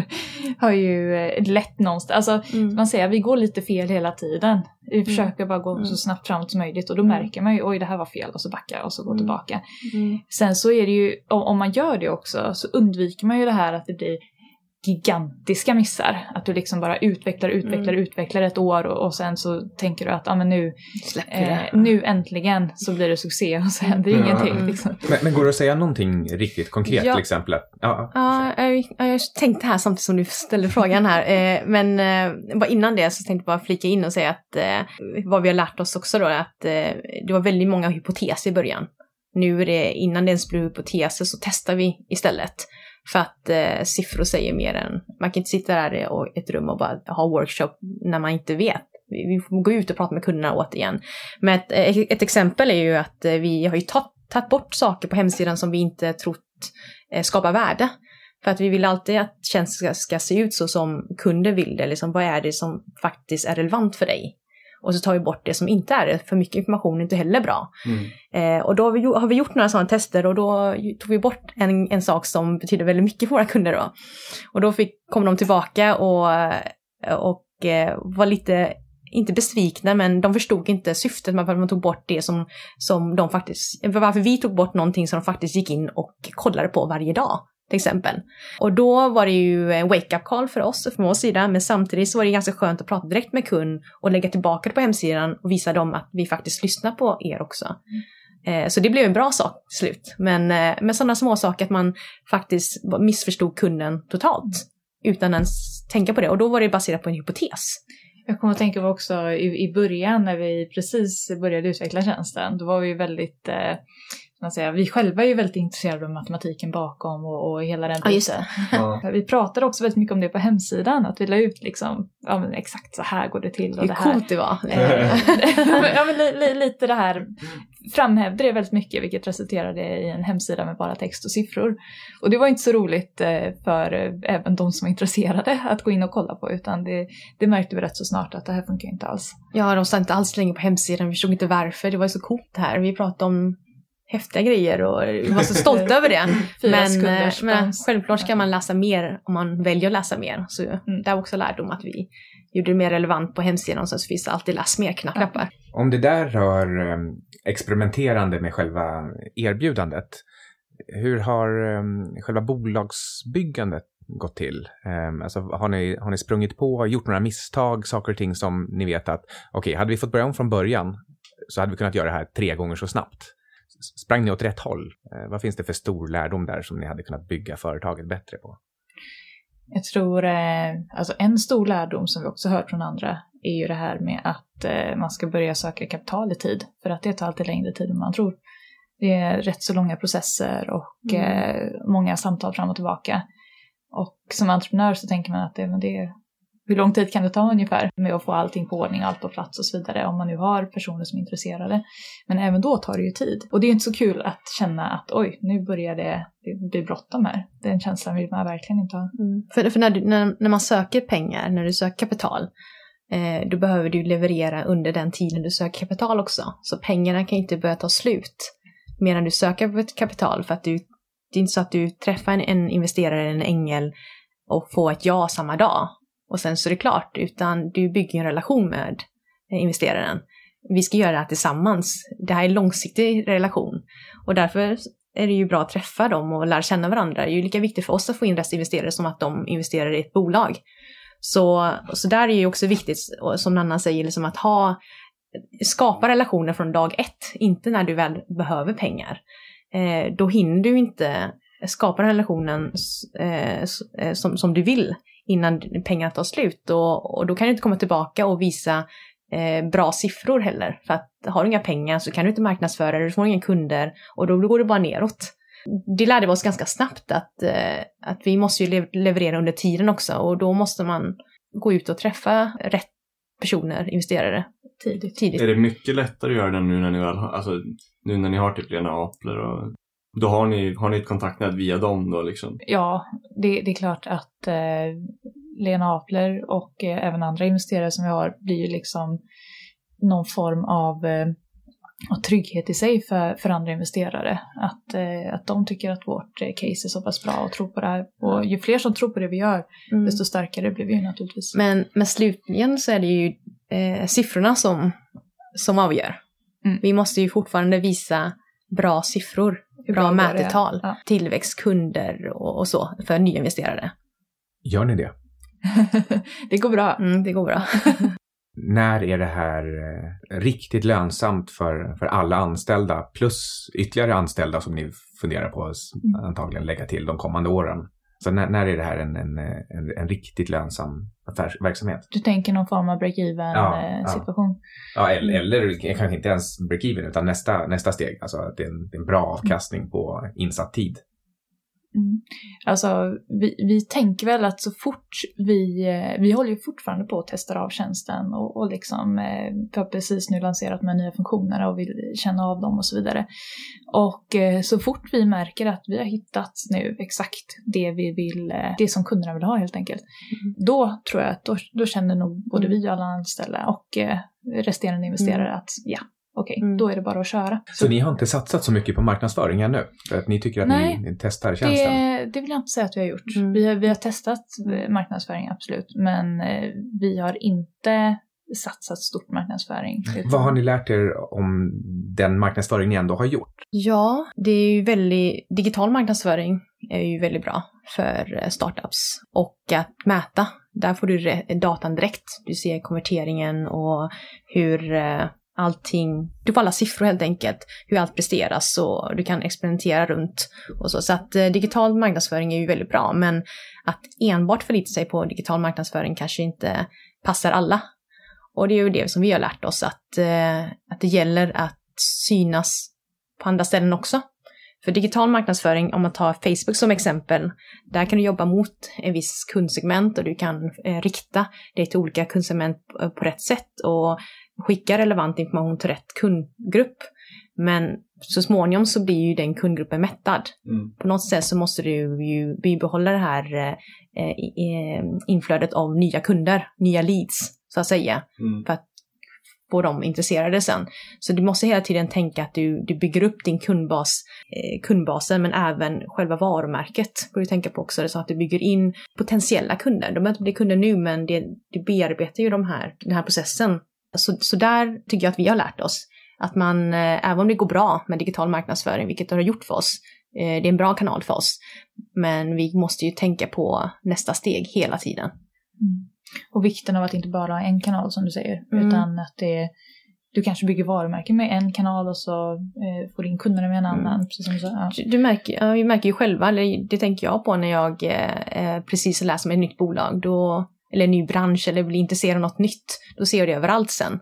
har ju eh, lett någonstans. Alltså Mm. man säger vi går lite fel hela tiden. Vi försöker bara gå Mm. så snabbt framåt som möjligt och då Mm. märker man ju oj det här var fel och så backar och så går Mm. tillbaka. Mm. Sen så är det ju, om, om man gör det också så undviker man ju det här att det blir gigantiska missar. Att du liksom bara utvecklar, utvecklar, Mm. utvecklar ett år och, och sen så tänker du att ah, men nu, eh, nu äntligen så blir det succé och så händer Mm. ingenting. Mm. Liksom. Men, men går det att säga någonting riktigt konkret Ja. till exempel? Ja, Ja, jag, jag tänkte här samtidigt som du ställde frågan här. Eh, men eh, bara innan det så tänkte jag bara flika in och säga att eh, vad vi har lärt oss också då är att eh, det var väldigt många hypoteser i början. Nu är det, innan det ens blir hypoteser så testar vi istället. För att eh, siffror säger mer än, man kan inte sitta där i ett rum och bara ha workshop när man inte vet. Vi, vi får gå ut och prata med kunderna återigen. Men ett, eh, ett exempel är ju att eh, vi har ju tagit, bort saker på hemsidan som vi inte trott eh, skapar värde. För att vi vill alltid att tjänsten ska, ska se ut så som kunden vill det. Liksom, vad är det som faktiskt är relevant för dig? Och så tar vi bort det som inte är det. För mycket information är inte heller bra. Mm. Eh, och då har vi, har vi gjort några sådana tester och då tog vi bort en, en sak som betyder väldigt mycket för våra kunder då. Och då fick, kom de tillbaka och, och eh, var lite, inte besvikna, men de förstod inte syftet med att man tog bort det som, som de faktiskt, varför vi tog bort någonting som de faktiskt gick in och kollade på varje dag. Till exempel. Och då var det ju en wake-up call för oss, från vår sida, men samtidigt så var det ganska skönt att prata direkt med kund och lägga tillbaka det på hemsidan och visa dem att vi faktiskt lyssnar på er också. Mm. Så det blev en bra sak till slut. Men eh, med sådana små saker att man faktiskt missförstod kunden totalt. Utan ens tänka på det. Och då var det baserat på en hypotes. Jag kommer att tänka på också i, i början när vi precis började utveckla tjänsten. Då var vi ju väldigt, eh, man säga, vi själva är ju väldigt intresserade av matematiken bakom och, och hela den Ja, just biten. Ja. Vi pratade också väldigt mycket om det på hemsidan, att vi la ut liksom, ja men exakt så här går det till och Hur det här. coolt det var. Eh, ja, men, ja, li, li, lite det här, framhävde det väldigt mycket vilket resulterade i en hemsida med bara text och siffror. Och det var inte så roligt eh, för eh, även de som var intresserade att gå in och kolla på utan det, det märkte vi rätt så snart att det här funkar inte alls. Ja, de sa inte alls länge på hemsidan. Vi förstod inte varför. Det var ju så coolt det här. Vi pratade om häftiga grejer och vi var så stolta över det. Men, eh, men självklart ska man läsa mer om man väljer att läsa mer. Så det var också lärdom att vi gjorde det mer relevant på hemsidan och sen så finns det alltid läs mer-knappar. Om det där rör eh, experimenterande med själva erbjudandet, hur har eh, själva bolagsbyggandet gått till? Eh, alltså, har, ni, har ni sprungit på, gjort några misstag, saker och ting som ni vet att okej, hade vi fått börja om från början så hade vi kunnat göra det här tre gånger så snabbt. Sprang ni åt rätt håll? Eh, vad finns det för stor lärdom där som ni hade kunnat bygga företaget bättre på? Jag tror, eh, alltså en stor lärdom som vi också hört från andra är ju det här med att eh, man ska börja söka kapital i tid. För att det tar alltid längre tid än man tror. Det är rätt så långa processer och Mm. eh, många samtal fram och tillbaka. Och som entreprenör så tänker man att det, men det, hur lång tid kan det ta ungefär med att få allting på ordning, allt på plats och så vidare om man nu har personer som är intresserade. Men även då tar det ju tid. Och det är inte så kul att känna att oj, nu börjar det, det bråttom här. Den känslan vill man verkligen inte ha. Mm. För, för när, du, när, när man söker pengar, när du söker kapital, eh, då behöver du leverera under den tiden du söker kapital också. Så pengarna kan inte börja ta slut medan du söker på ett kapital. För att du, det är inte så att du träffar en, en investerare, en ängel och får ett ja samma dag och sen så är det klart, utan du bygger en relation med eh, investeraren. Vi ska göra det här tillsammans. Det här är en långsiktig relation och därför är det ju bra att träffa dem och lära känna varandra. Det är ju lika viktigt för oss att få in rätt investerare som att de investerar i ett bolag. Så, så där är ju också viktigt, som Nanna säger, liksom att ha, skapa relationer från dag ett, inte när du väl behöver pengar. Eh, då hinner du inte skapa den relationen eh, eh, som, som du vill innan pengarna tar slut. Och, och då kan du inte komma tillbaka och visa eh, bra siffror heller. För att har du inga pengar så kan du inte marknadsföra, du får inga kunder och då går det bara neråt. Det lärde vi oss ganska snabbt att, eh, att vi måste ju le- leverera under tiden också och då måste man gå ut och träffa rätt personer, investerare, Tidigt. tidigt. Är det mycket lättare att göra det nu när ni väl har, alltså nu när ni har typ Lena Apler och då har ni, har ni ett kontaktnät via dem då liksom? Ja, det, det är klart att eh, Lena Apler och eh, även andra investerare som vi har blir ju liksom någon form av, eh, trygghet i sig för, för andra investerare. Att, eh, att de tycker att vårt eh, case är så pass bra och tror på det här. Och ju fler som tror på det vi gör, Mm. desto starkare blir vi ju naturligtvis. Men, men slutligen så är det ju eh, siffrorna som, som avgör. Mm. Vi måste ju fortfarande visa bra siffror, bra mätetal, Ja. tillväxt, kunder och, och så för nya investerare. Gör ni det? det går bra. Mm, det går bra. När är det här eh, riktigt lönsamt för, för alla anställda plus ytterligare anställda som ni funderar på att Mm. antagligen lägga till de kommande åren? Så när, när är det här en, en, en, en riktigt lönsam affärsverksamhet? Du tänker någon form av break-even Ja, eh, ja. situation? Ja, eller, eller kanske inte ens break-even utan nästa, nästa steg, alltså att det är en, det är en bra avkastning på insatt tid. Mm. Alltså, vi, vi tänker väl att så fort vi, eh, vi håller ju fortfarande på att testa av tjänsten och, och liksom, eh, vi har precis nu lanserat med nya funktioner och vill känna av dem och så vidare. Och eh, så fort vi märker att vi har hittat nu exakt det vi vill, eh, det som kunderna vill ha helt enkelt, då tror jag att då, då känner nog både Mm. vi och alla anställda och eh, resterande investerare att ja, okej, Mm. då är det bara att köra. Så ni har inte satsat så mycket på marknadsföring ännu? För att ni tycker att Nej. ni, testar tjänsten? Det, det vill jag inte säga att vi har gjort. Mm. Vi, har, vi har testat marknadsföring, absolut. Men eh, vi har inte satsat stort marknadsföring. Vad har ni lärt er om den marknadsföring ni ändå har gjort? Ja, det är ju väldigt, digital marknadsföring är ju väldigt bra för eh, startups. Och att mäta, där får du re- datan direkt. Du ser konverteringen och hur eh, allting, du får alla siffror helt enkelt, hur allt presteras och du kan experimentera runt och så. Så att eh, digital marknadsföring är ju väldigt bra, men att enbart förlita sig på digital marknadsföring kanske inte passar alla. Och det är ju det som vi har lärt oss, att, eh, att det gäller att synas på andra ställen också. För digital marknadsföring, om man tar Facebook som exempel, där kan du jobba mot en viss kundsegment och du kan eh, rikta dig till olika kundsegment på, på rätt sätt och skicka relevant information till rätt kundgrupp. Men så småningom så blir ju den kundgruppen mättad. På något sätt så måste du ju bibehålla det här eh, eh, inflödet av nya kunder, nya leads, så att säga för att få dem intresserade sen. Så du måste hela tiden tänka att du, du bygger upp din kundbas, eh, kundbasen men även själva varumärket bör du tänka på också. Så att du bygger in potentiella kunder. De behöver inte bli kunder nu men det, du bearbetar ju de här, den här processen. Så, så där tycker jag att vi har lärt oss. Att man, eh, även om det går bra med digital marknadsföring, vilket det har gjort för oss, eh, det är en bra kanal för oss. Men vi måste ju tänka på nästa steg hela tiden. Mm. Och vikten av att inte bara ha en kanal som du säger, Mm. utan att det du kanske bygger varumärken med en kanal och så eh, får in kunderna med en Mm. annan. Precis som du sa. Ja. Du- märker, vi märker ju själva, eller det tänker jag på när jag eh, eh, precis läser om ett nytt bolag, då, eller en ny bransch, eller blir intresserad av något nytt, då ser jag det överallt sen.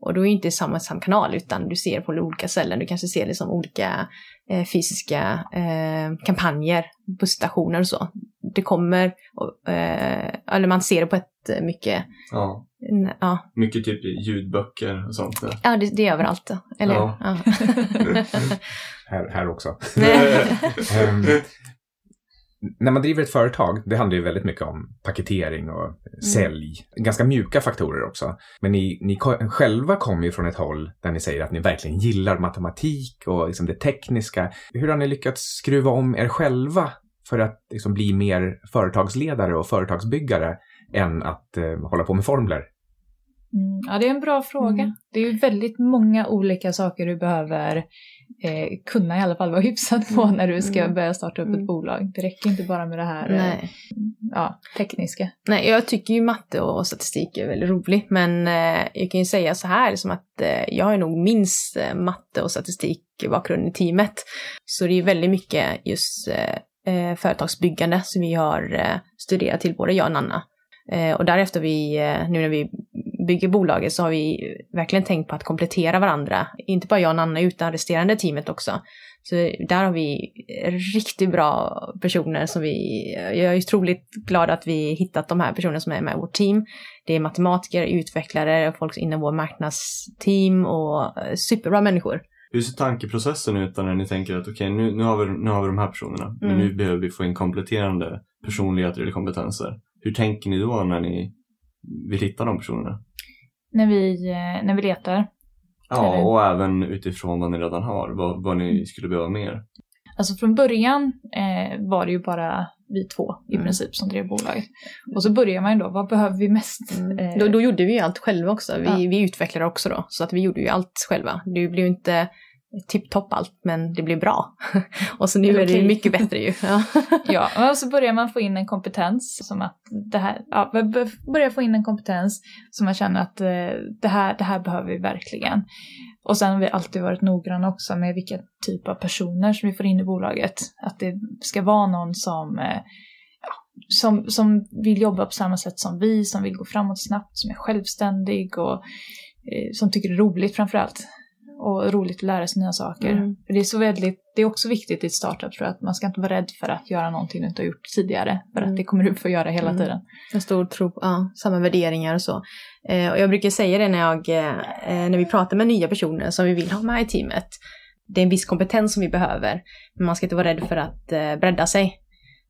Och då är det inte samma, samma kanal, utan du ser på olika ställen, du kanske ser liksom olika eh, fysiska eh, kampanjer, busstationer och så. Det kommer, och, eh, eller man ser det på ett eh, mycket, Ja, n- ja, mycket typ ljudböcker och sånt där. ja det, det är överallt, eller? Ja. Ja. Här, här också. Nej. När man driver ett företag, det handlar ju väldigt mycket om paketering och sälj. Ganska mjuka faktorer också. Men ni, ni själva kommer ju från ett håll där ni säger att ni verkligen gillar matematik och liksom det tekniska. Hur har ni lyckats skruva om er själva för att liksom bli mer företagsledare och företagsbyggare än att eh, hålla på med formler? Mm, ja, det är en bra fråga. Mm. Det är ju väldigt många olika saker du behöver eh, kunna i alla fall vara hyfsad på Mm, när du ska mm, börja starta upp mm. ett bolag. Det räcker inte bara med det här eh, ja, tekniska. Nej, jag tycker ju matte och statistik är väldigt roligt, men eh, jag kan ju säga så här som att eh, jag har nog minst eh, matte och statistik bakgrund i teamet. Så det är väldigt mycket just eh, företagsbyggande som vi har studerat till, både jag och Nanna. Och därefter vi, nu när vi bygger bolaget så har vi verkligen tänkt på att komplettera varandra. Inte bara jag och Nanna utan resterande teamet också. Så där har vi riktigt bra personer som vi, jag är otroligt glad att vi hittat de här personerna som är med i vårt team. Det är matematiker, utvecklare, folk inom vår marknadsteam och eh, superbra människor. Hur ser tankeprocessen ut när ni tänker att okej, nu, nu, har vi, nu har vi de här personerna, men Mm. nu behöver vi få in kompletterande personligheter eller kompetenser. Hur tänker ni då när ni vill hitta de personerna? När vi, eh, när vi letar. Ja, Eller- och även utifrån vad ni redan har, vad, vad ni skulle behöva mer. Alltså från början eh, var det ju bara vi två i Mm. princip som drev bolaget. Och så börjar man ju då, vad behöver vi mest? Eh, Då, då gjorde vi ju allt själva också. Vi, Ja. vi utvecklade också då, så att vi gjorde ju allt själva. Det blev ju inte tipptopp allt, men det blev bra. och så nu Eller är det mycket bättre ju. Ja. Ja, och så börjar man få in en kompetens som att det här, ja, börjar få in en kompetens som man känner att eh, det, här, det här behöver vi verkligen. Och sen har vi alltid varit noggranna också med vilken typ av personer som vi får in i bolaget. Att det ska vara någon som, eh, som, som vill jobba på samma sätt som vi, som vill gå framåt snabbt, som är självständig och eh, som tycker det är roligt framför allt. Och roligt att lära sig nya saker. Mm. För det är så väldigt, det är också viktigt i ett startup tror jag, att man ska inte vara rädd för att göra någonting du inte har gjort tidigare. För Mm. att det kommer du få göra hela Mm. tiden. En stor tro på ja, samma värderingar och så. Eh, och jag brukar säga det när, jag, eh, när vi pratar med nya personer som vi vill ha med i teamet. Det är en viss kompetens som vi behöver, men man ska inte vara rädd för att eh, bredda sig.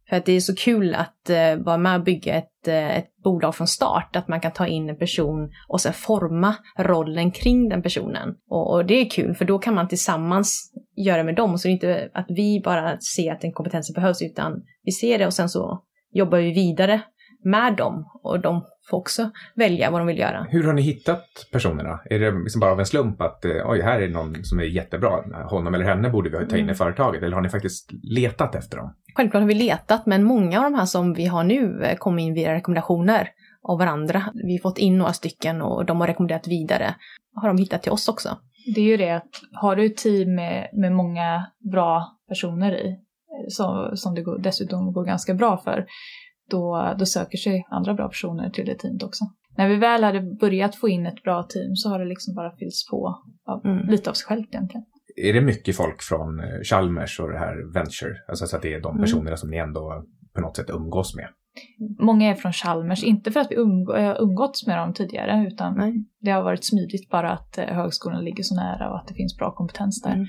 För att det är så kul att eh, vara med och bygga ett, eh, ett bolag från start, att man kan ta in en person och sen forma rollen kring den personen. Och, och det är kul, för då kan man tillsammans göra med dem, så det är inte att vi bara ser att den kompetensen behövs, utan vi ser det och sen så jobbar vi vidare med dem och de får också välja vad de vill göra. Hur har ni hittat personerna? Är det liksom bara av en slump att eh, oj, här är någon som är jättebra, honom eller henne borde vi ta in i Mm. företaget? Eller har ni faktiskt letat efter dem? Självklart har vi letat, men många av de här som vi har nu eh, kommer in via rekommendationer av varandra. Vi har fått in några stycken och de har rekommenderat vidare. Har de hittat till oss också. Det är ju det att har du ett team med, med många bra personer i, eh, så, som det går, dessutom går ganska bra för, då, då söker sig andra bra personer till det teamet också. När vi väl hade börjat få in ett bra team så har det liksom bara fyllts på av, Mm. lite av sig självt egentligen. Är det mycket folk från eh, Chalmers och det här Venture? Alltså så att det är de Mm. personerna som ni ändå på något sätt umgås med? Många är från Chalmers, inte för att vi umg- umgåtts med dem tidigare utan Nej. det har varit smidigt bara att eh, högskolan ligger så nära och att det finns bra kompetens där. Mm.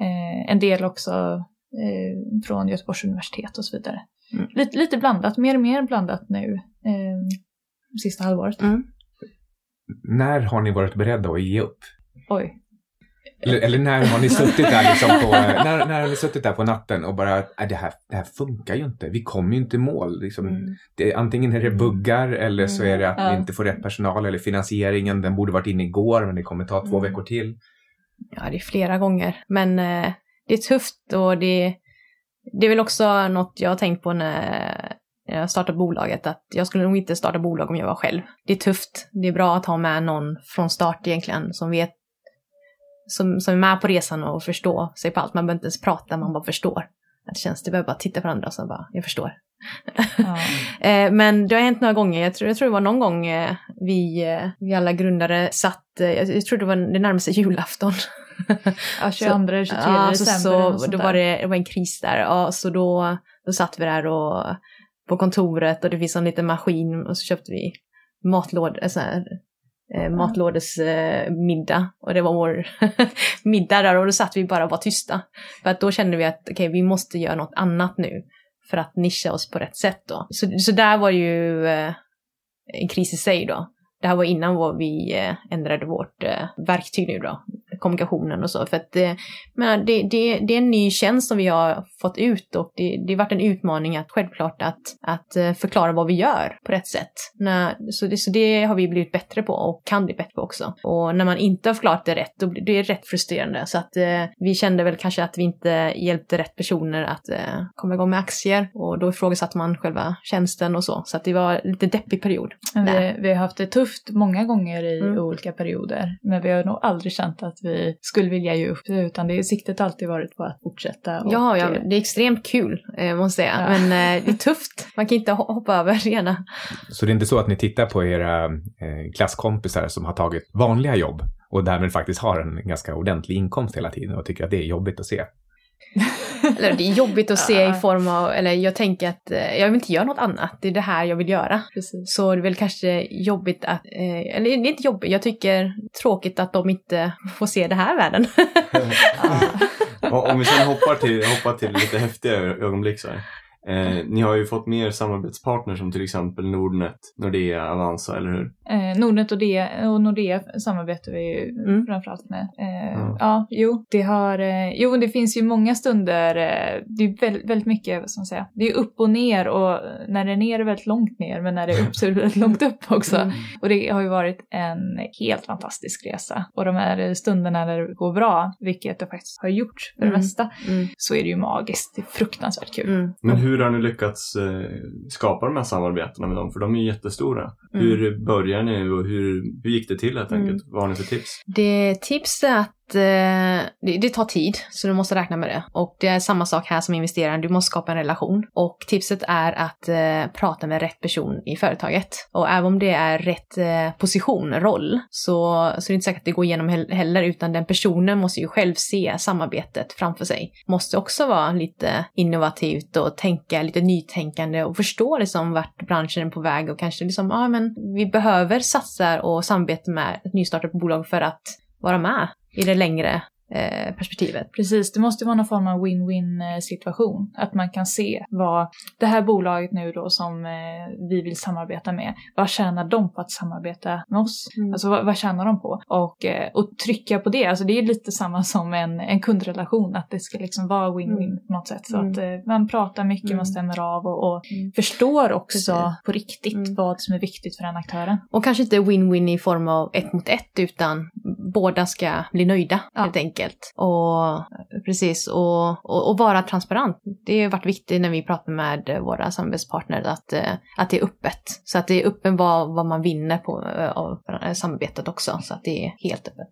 Eh, en del också eh, från Göteborgs universitet och så vidare. Mm. Lite, lite blandat, mer och mer blandat nu eh, sista halvåret. Mm. När har ni varit beredda att ge upp? Oj. Eller, eller när har ni suttit där liksom på, när, när har ni suttit där på natten och bara, "Nej, det här, det här funkar ju inte, vi kommer ju inte i mål. Liksom, Mm. det, antingen är det buggar eller så är det att Ja. ni inte får rätt personal eller finansieringen, den borde varit inne igår men det kommer ta två Mm. veckor till. Ja, det är flera gånger. Men eh, det är tufft och det, det är väl också något jag har tänkt på när jag startade bolaget, att jag skulle nog inte starta bolag om jag var själv. Det är tufft. Det är bra att ha med någon från start egentligen som vet, som, som är med på resan och förstår sig på allt. Man behöver inte ens prata, man bara förstår. Att det känns, det behöver bara titta på varandra och så bara, jag förstår. Eh, men det har hänt några gånger. Jag tror, jag tror det var någon gång eh, vi, eh, vi alla grundare satt, jag, jag tror det var det närmaste julafton. Ja, 22 eller 23 Ja, så, december. så, sånt då var det, det var en kris där. Ja, så då, då satt vi där och, på kontoret och det finns en liten maskin och så köpte vi matlådor, så här, eh, matlådesmiddag och det var vår middag där och då satt vi bara och var tysta. För att då kände vi att okej, vi måste göra något annat nu för att nischa oss på rätt sätt då. Så, så där var ju eh, en kris i sig då. Det här var innan vi eh, ändrade vårt eh, verktyg nu då, kommunikationen och så. För att eh, men det, det, det är en ny tjänst som vi har fått ut och det, det har varit en utmaning att självklart att, att eh, förklara vad vi gör på rätt sätt. När, så, det, så det har vi blivit bättre på och kan bli bättre på också. Och när man inte har förklarat det rätt, då blir det rätt frustrerande. Så att eh, vi kände väl kanske att vi inte hjälpte rätt personer att eh, komma igång med aktier och då ifrågasatte man själva tjänsten och så. Så att det var en lite deppig period. Vi, vi har haft det tufft många gånger i Mm. olika perioder. Men vi har nog aldrig känt att vi skulle vilja ge upp. Utan det, siktet har alltid varit på att fortsätta. Och, Ja, ja, det är extremt kul eh, måste jag säga. Ja. Men eh, det är tufft. Man kan inte ho- hoppa över ena. Så det är inte så att ni tittar på era eh, klasskompisar som har tagit vanliga jobb och därmed faktiskt har en ganska ordentlig inkomst hela tiden och tycker att det är jobbigt att se. Eller det är jobbigt att se i form av, eller jag tänker att eh, jag vill inte göra något annat. Det är det här jag vill göra. Precis. Så det är väl kanske jobbigt att, eh, eller det är inte jobbigt, jag tycker tråkigt att de inte får se det här världen. Om vi sen hoppar till, hoppar till lite häftiga ögonblick så här. Eh, ni har ju fått mer samarbetspartners som till exempel Nordnet, Nordea, Avanza, eller hur? Eh, Nordnet och, det, och Nordea samarbetar vi ju Mm. framförallt med. Eh, Mm. Ja, jo, det har, eh, jo, det finns ju många stunder, eh, det är väldigt, väldigt mycket, man säga, det är upp och ner och när det är ner är det väldigt långt ner, men när det är upp så är det väldigt långt upp också. Mm. Och det har ju varit en helt fantastisk resa. Och de här stunderna när det går bra, vilket det faktiskt har gjort för det Mm. mesta, Mm. så är det ju magiskt. Det är fruktansvärt kul. Mm. Men hur har ni lyckats eh, skapa de här samarbetena med dem? För de är ju jättestora. Mm. Hur börjar ni och hur, hur gick det till helt Mm. enkelt? Vad har ni för tips? Det tips är att Eh, det, det tar tid, så du måste räkna med det. Och det är samma sak här som investerare, du måste skapa en relation. Och tipset är att eh, prata med rätt person i företaget. Och även om det är rätt eh, position, roll, så, så är det inte säkert att det går igenom heller, utan den personen måste ju själv se samarbetet framför sig. Måste också vara lite innovativt och tänka lite nytänkande och förstå liksom vart branschen är på väg och kanske liksom, ja men vi behöver satsa och samarbeta med ett nystartat bolag för att vara med i det längre perspektivet. Precis, det måste vara någon form av win-win eh, situation. Att man kan se vad det här bolaget nu då som eh, vi vill samarbeta med, vad tjänar de på att samarbeta med oss? Mm. Alltså vad, vad tjänar de på? Och, eh, och trycka på det, alltså det är lite samma som en, en kundrelation, att det ska liksom vara win-win Mm. på något sätt. Så Mm. att eh, man pratar mycket, Mm. man stämmer av och, och Mm. förstår också Precis. på riktigt Mm. vad som är viktigt för den aktören. Och kanske inte win-win i form av ett mot ett, utan båda ska bli nöjda Ja. helt enkelt. Och precis, och, och, och vara transparent. Det har varit viktigt när vi pratar med våra samarbetspartner att, eh, att det är öppet. Så att det är öppen vad, vad man vinner på eh, av samarbetet också, så att det är helt öppet.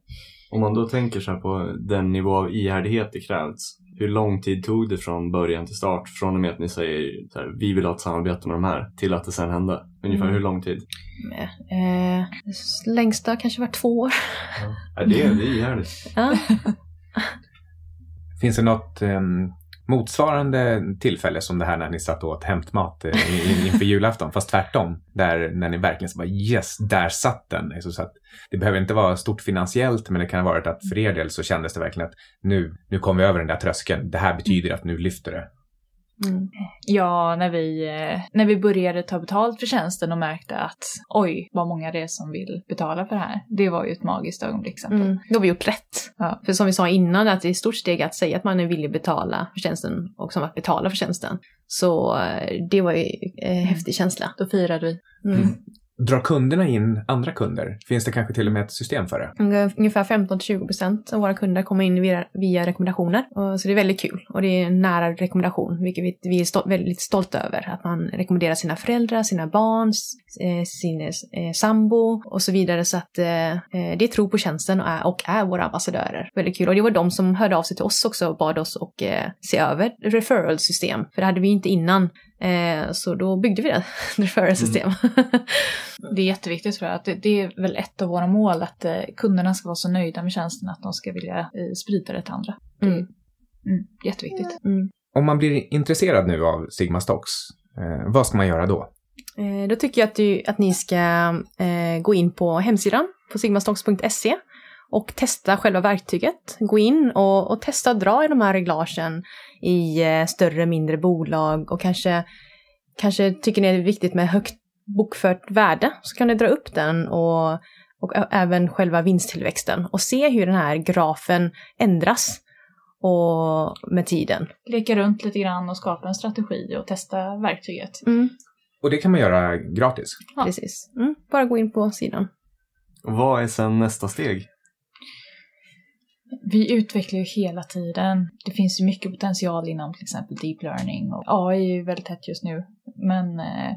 Om man då tänker så här på den nivå av ihärdighet det krävs. Hur lång tid tog det från början till start? Från och med att ni säger så här, vi vill ha ett samarbete med de här till att det sen hände. Ungefär Mm. hur lång tid? Eh, längsta kanske var två år. Ja, det, är- det är ihärdigt. Ja. Finns det något eh, motsvarande tillfälle som det här när ni satt och åt hämtmat eh, inför julafton, fast tvärtom? Där när ni verkligen så bara yes, där satt den. Eh, så att det behöver inte vara stort finansiellt, men det kan ha varit att för er del så kändes det verkligen att nu, nu kom vi över den där tröskeln. Det här betyder att nu lyfter det. Mm. Ja, när vi, eh, när vi började ta betalt för tjänsten och märkte att oj, vad många det är som vill betala för det här. Det var ju ett magiskt ögonblick. Mm. Då har vi gjort rätt. Ja. För som vi sa innan, att det är ett stort steg att säga att man är villig betala för tjänsten och som att betala för tjänsten. Så eh, det var ju eh, häftig känsla. Då firade vi. Mm. Drar kunderna in andra kunder? Finns det kanske till och med ett system för det? Ungefär- 15-20 procent av våra kunder kommer in via, via rekommendationer. Så det är väldigt kul. Och det är en nära rekommendation, vilket vi, vi är stolt, väldigt stolta över. Att man rekommenderar sina föräldrar, sina barn, eh, sin eh, sambo och så vidare. Så att eh, det är tro på tjänsten och är, och är våra ambassadörer. Väldigt kul. Och det var de som hörde av sig till oss också och bad oss att se över referral-system. För det hade vi inte innan. Eh, så då byggde vi det, referral-system. Det är jätteviktigt jag. Att det, det är väl ett av våra mål att eh, kunderna ska vara så nöjda med tjänsten att de ska vilja eh, sprida det till andra. Det är Mm. mm, jätteviktigt. Mm. Om man blir intresserad nu av Sigma Stocks, eh, vad ska man göra då? Eh, Då tycker jag att, du, att ni ska eh, gå in på hemsidan på sigmastocks.se och testa själva verktyget. Gå in och, och testa att dra i de här reglagen i eh, större, mindre bolag och kanske, kanske tycker ni det är viktigt med högt bokfört värde så kan ni dra upp den och, och även själva vinsttillväxten och se hur den här grafen ändras och med tiden. Leka runt lite grann och skapa en strategi och testa verktyget. Mm, Och det kan man göra gratis. Ja. Precis. Mm, bara gå in på sidan. Vad är sen nästa steg? Vi utvecklar ju hela tiden. Det finns ju mycket potential inom till exempel deep learning och AI är ju väldigt hett just nu. Men eh,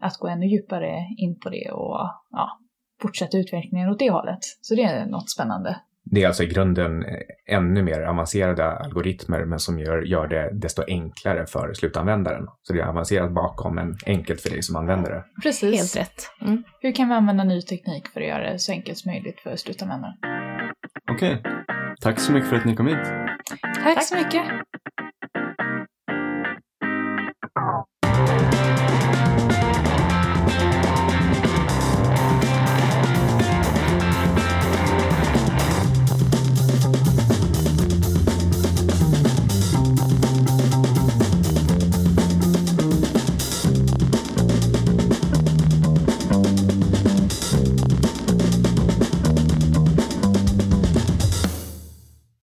att gå ännu djupare in på det och ja, fortsätta utvecklingen åt det hållet. Så det är något spännande. Det är alltså i grunden eh, ännu mer avancerade algoritmer men som gör, gör det desto enklare för slutanvändaren. Så det är avancerat bakom men enkelt för dig som använder det. Precis. Helt rätt. Mm. Hur kan vi använda ny teknik för att göra det så enkelt som möjligt för slutanvändaren? Okej. Tack så mycket för att ni kom hit. Tack, Tack så mycket.